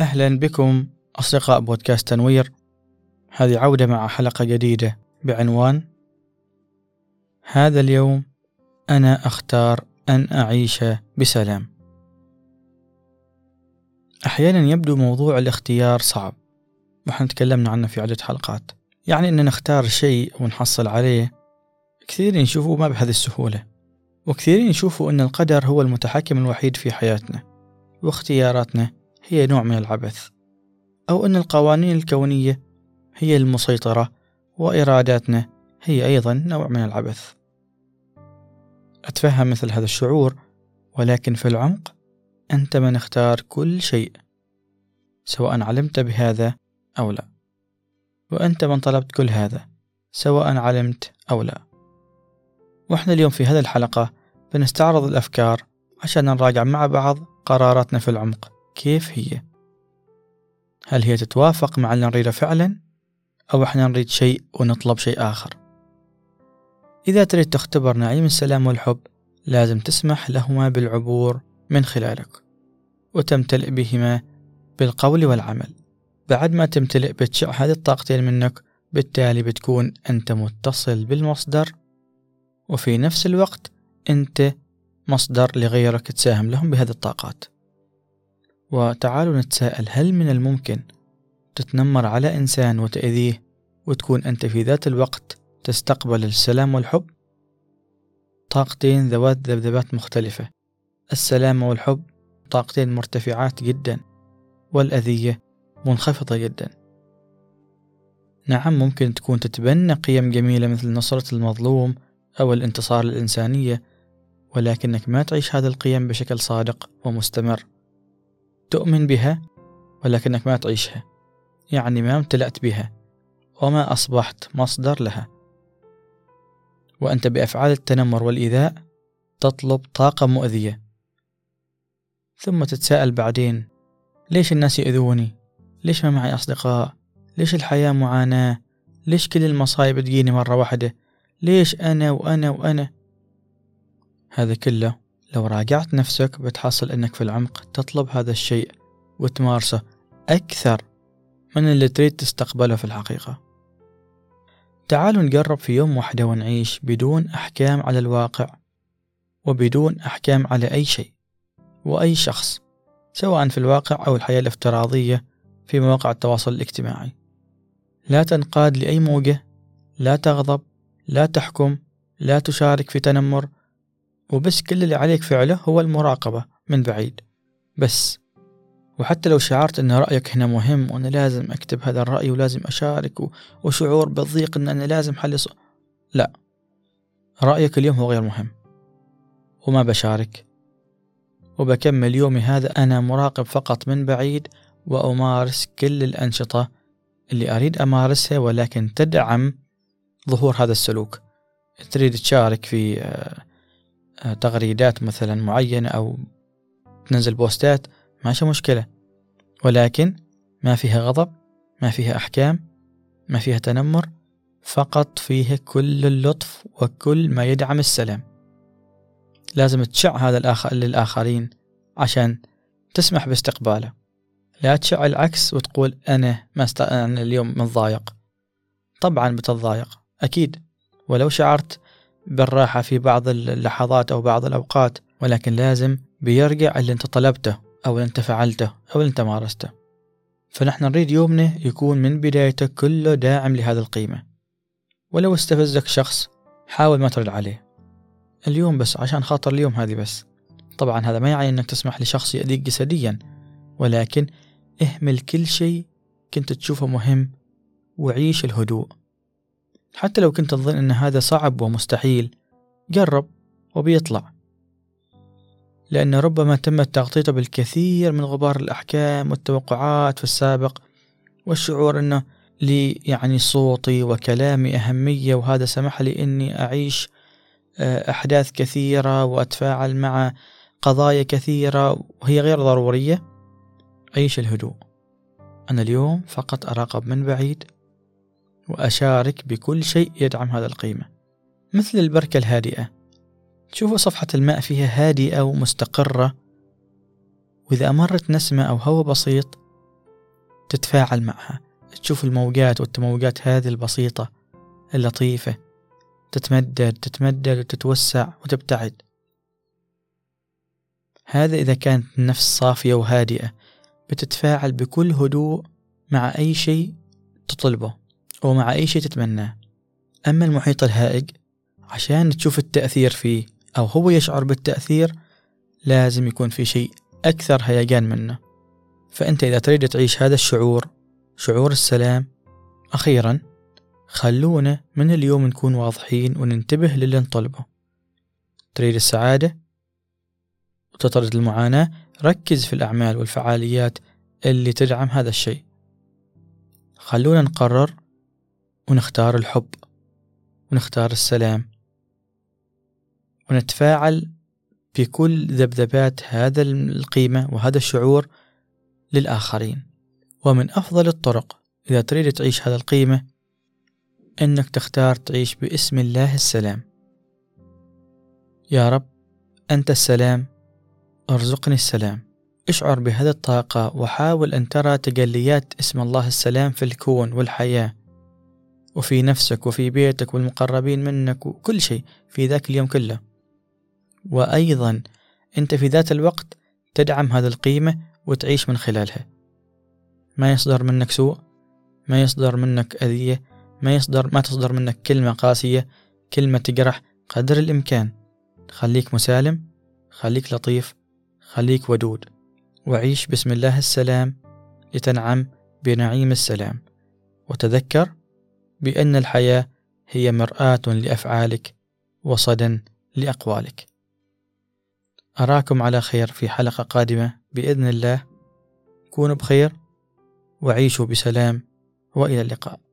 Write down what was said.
أهلا بكم أصدقاء بودكاست تنوير. هذه عودة مع حلقة جديدة بعنوان هذا اليوم أنا أختار أن أعيش بسلام. أحيانا يبدو موضوع الاختيار صعب وحنا تكلمنا عنه في عدة حلقات. يعني أن نختار شيء ونحصل عليه. كثيرين يشوفوا ما بهذه السهولة وكثيرين يشوفوا أن القدر هو المتحكم الوحيد في حياتنا واختياراتنا. هي نوع من العبث أو أن القوانين الكونية هي المسيطرة وإراداتنا هي أيضا نوع من العبث. أتفهم مثل هذا الشعور ولكن في العمق أنت من اختار كل شيء سواء علمت بهذا أو لا. وأنت من طلبت كل هذا سواء علمت أو لا. وإحنا اليوم في هذه الحلقة بنستعرض الأفكار عشان نراجع مع بعض قراراتنا في العمق. كيف هي؟ هل هي تتوافق مع اللي نريده فعلا؟ أو إحنا نريد شيء ونطلب شيء آخر؟ إذا تريد تختبر نعيم السلام والحب لازم تسمح لهما بالعبور من خلالك وتمتلئ بهما بالقول والعمل. بعد ما تمتلئ بتشع هذه الطاقتين منك بالتالي بتكون أنت متصل بالمصدر وفي نفس الوقت أنت مصدر لغيرك تساهم لهم بهذه الطاقات. وتعالوا نتساءل هل من الممكن تتنمر على إنسان وتأذيه وتكون أنت في ذات الوقت تستقبل السلام والحب؟ طاقتين ذوات ذبذبات مختلفة. السلام والحب طاقتين مرتفعات جدا والأذية منخفضة جدا. نعم ممكن تكون تتبنى قيم جميلة مثل نصرة المظلوم أو الانتصار للإنسانية ولكنك ما تعيش هذه القيم بشكل صادق ومستمر. تؤمن بها ولكنك ما تعيشها. يعني ما امتلأت بها وما أصبحت مصدر لها. وأنت بأفعال التنمر والإيذاء تطلب طاقة مؤذية. ثم تتساءل بعدين ليش الناس يؤذوني؟ ليش ما معي أصدقاء؟ ليش الحياة معاناة؟ ليش كل المصايب تجيني مرة واحدة؟ ليش أنا وأنا وأنا؟ هذا كله لو راجعت نفسك بتحصل أنك في العمق تطلب هذا الشيء وتمارسه أكثر من اللي تريد تستقبله في الحقيقة. تعالوا نقرب في يوم واحدة ونعيش بدون أحكام على الواقع وبدون أحكام على أي شيء وأي شخص سواء في الواقع أو الحياة الافتراضية في مواقع التواصل الاجتماعي. لا تنقاد لأي موجة لا تغضب لا تحكم لا تشارك في تنمر وبس كل اللي عليك فعله هو المراقبة من بعيد. بس. وحتى لو شعرت أن رأيك هنا مهم وأنا لازم أكتب هذا الرأي ولازم أشارك وشعور بالضيق أن أنا لازم حل لا. رأيك اليوم هو غير مهم. وما بشارك. وبكمل يومي هذا أنا مراقب فقط من بعيد وأمارس كل الأنشطة اللي أريد أمارسها ولكن تدعم ظهور هذا السلوك. تريد تشارك في آه، تغريدات مثلا معينة أو تنزل بوستات ماشي مشكلة. ولكن ما فيها غضب ما فيها أحكام ما فيها تنمر فقط فيها كل اللطف وكل ما يدعم السلام. لازم تشع هذا الآخر للآخرين عشان تسمح باستقباله. لا تشع العكس وتقول أنا ما است... أنا اليوم متضايق. طبعا بتضايق أكيد. ولو شعرت بالراحة في بعض اللحظات أو بعض الأوقات ولكن لازم بيرجع اللي أنت طلبته أو اللي أنت فعلته أو اللي أنت مارسته. فنحن نريد يومنا يكون من بدايته كله داعم لهذه القيمة. ولو استفزك شخص حاول ما ترد عليه. اليوم بس عشان خاطر اليوم هذه بس. طبعا هذا ما يعني أنك تسمح لشخص يأذيك جسديا ولكن اهمل كل شيء كنت تشوفه مهم وعيش الهدوء. حتى لو كنت تظن أن هذا صعب ومستحيل جرب وبيطلع. لأن ربما تمت تغطيته بالكثير من غبار الأحكام والتوقعات في السابق والشعور أنه لي يعني صوتي وكلامي أهمية وهذا سمح لي أني أعيش آه، أحداث كثيرة وأتفاعل مع قضايا كثيرة وهي غير ضرورية. عيش الهدوء. أنا اليوم فقط أراقب من بعيد. وأشارك بكل شيء يدعم هذا القيمة. مثل البركة الهادئة. تشوفوا صفحة الماء فيها هادئة ومستقرة. وإذا أمرت نسمة أو هواء بسيط تتفاعل معها. تشوف الموجات والتموجات هذه البسيطة اللطيفة. تتمدد تتمدد وتتوسع وتبتعد. هذا إذا كانت النفس صافية وهادئة بتتفاعل بكل هدوء مع أي شيء تطلبه. أو مع أي شيء تتمناه أما المحيط الهائج عشان تشوف التأثير فيه أو هو يشعر بالتأثير لازم يكون في شيء أكثر هيجان منه. فأنت إذا تريد تعيش هذا الشعور شعور السلام أخيرا خلونا من اليوم نكون واضحين وننتبه للي نطلبه. تريد السعادة؟ وتطرد المعاناة؟ ركز في الأعمال والفعاليات اللي تدعم هذا الشيء. خلونا نقرر ونختار الحب ونختار السلام ونتفاعل بكل ذبذبات هذا القيمة وهذا الشعور للآخرين. ومن أفضل الطرق إذا تريد تعيش هذا القيمة أنك تختار تعيش باسم الله السلام. يا رب أنت السلام أرزقني السلام. اشعر بهذه الطاقة وحاول أن ترى تجليات اسم الله السلام في الكون والحياة. وفي نفسك وفي بيتك والمقربين منك وكل شيء في ذاك اليوم كله. وأيضا أنت في ذات الوقت تدعم هذه القيمة وتعيش من خلالها. ما يصدر منك سوء ما يصدر منك أذية ما يصدر ما تصدر منك كلمة قاسية كلمة تجرح قدر الإمكان. خليك مسالم خليك لطيف خليك ودود. وعيش بسم الله السلام لتنعم بنعيم السلام. وتذكر بأن الحياة هي مرآة لأفعالك وصدى لأقوالك. أراكم على خير في حلقة قادمة بإذن الله. كونوا بخير وعيشوا بسلام وإلى اللقاء.